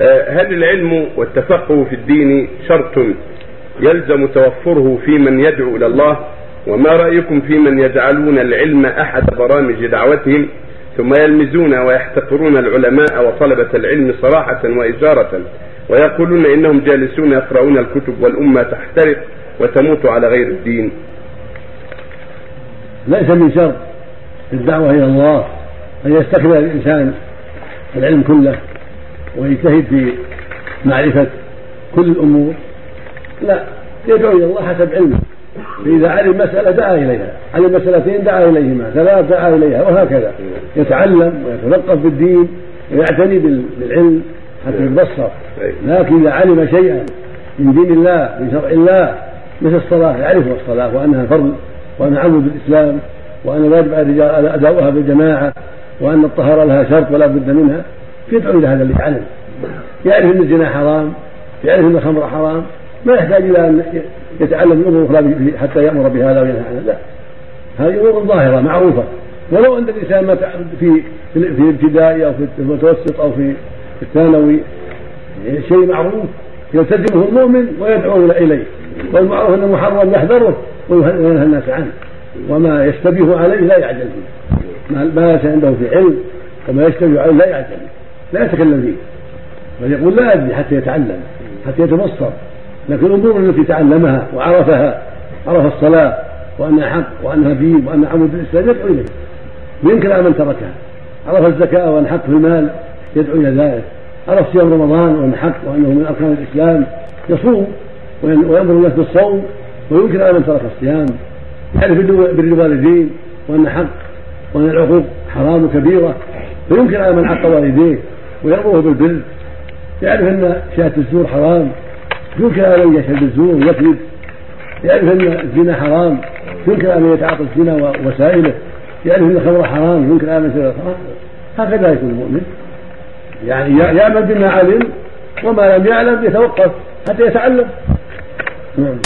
آه، هل العلم والتفقه في الدين شرط يلزم توفره في من يدعو إلى الله؟ وما رأيكم في من يجعلون العلم أحد برامج دعوتهم؟ ثم يلمزون ويحتقرون العلماء وطلبة العلم صراحة وإجارة ويقولون إنهم جالسون يقرؤون الكتب والأمة تحترق وتموت على غير الدين. ليس من شرط الدعوة إلى الله أن يستكمل الإنسان العلم كله. ويجتهد في معرفة كل الأمور لا يدعو إلى الله حسب علمه. فإذا علم مسألة دعا إليها علم مسألتين دعا إليهما ثلاث دعا إليها وهكذا. يتعلم ويتثقف بالدين ويعتني بالعلم حتى يتبصر. لكن إذا علم شيئا من دين الله من شرع الله مثل الصلاة يعرف الصلاة وأنها فرض وأنها عمود الإسلام وأن واجب على الرجال أداؤها بالجماعة وأن الطهارة لها شرط ولا بد منها. يدعو إلى هذا اللي يعلم يعرف أن الزنا حرام يعرف أن الخمر حرام ما يحتاج إلى أن يتعلم الأمور الأخرى حتى يأمر بهذا وينهى عنه لا. هذه أمور ظاهرة معروفة. ولو أن الإنسان ما في في الابتدائي أو في المتوسط أو في الثانوي شيء معروف يلتزمه المؤمن ويدعو إليه. والمعروف أنه محرم يحذره وينهى الناس عنه. وما يشتبه عليه لا يعجل فيه ما ليس عنده في علم وما يشتبه عليه لا يعجل لا يتكلم فيه. بل يقول لا أدري حتى يتعلم حتى يتبصر. لكن الأمور التي تعلمها وعرفها عرف الصلاة وأنها حق وأنها دين وانها عمود الإسلام يدعو إليه. وينكر على من تركها؟ عرف الزكاة وأن حق في المال يدعو إلى ذلك. عرف صيام رمضان وأن حق وأنه من أركان الإسلام. يصوم ويامر الناس بالصوم وينكر على من ترك الصيام. يعرف بر الوالدين وأن حق وأن العقوق حرام كبيره فينكر على من عق والديه ويامره بالبر يعرف أن شهاده الزور حرام. ينكر من يشهد الزور ويكذب يعرف أن الزنا حرام. ينكر من يتعاطى الزنا ووسائله يعرف أن الخمر حرام. ينكر على من يشرب الخمر. هكذا يكون المؤمن. يعني يعمل بما علم وما لم يعلم يتوقف حتى يتعلم. نعم.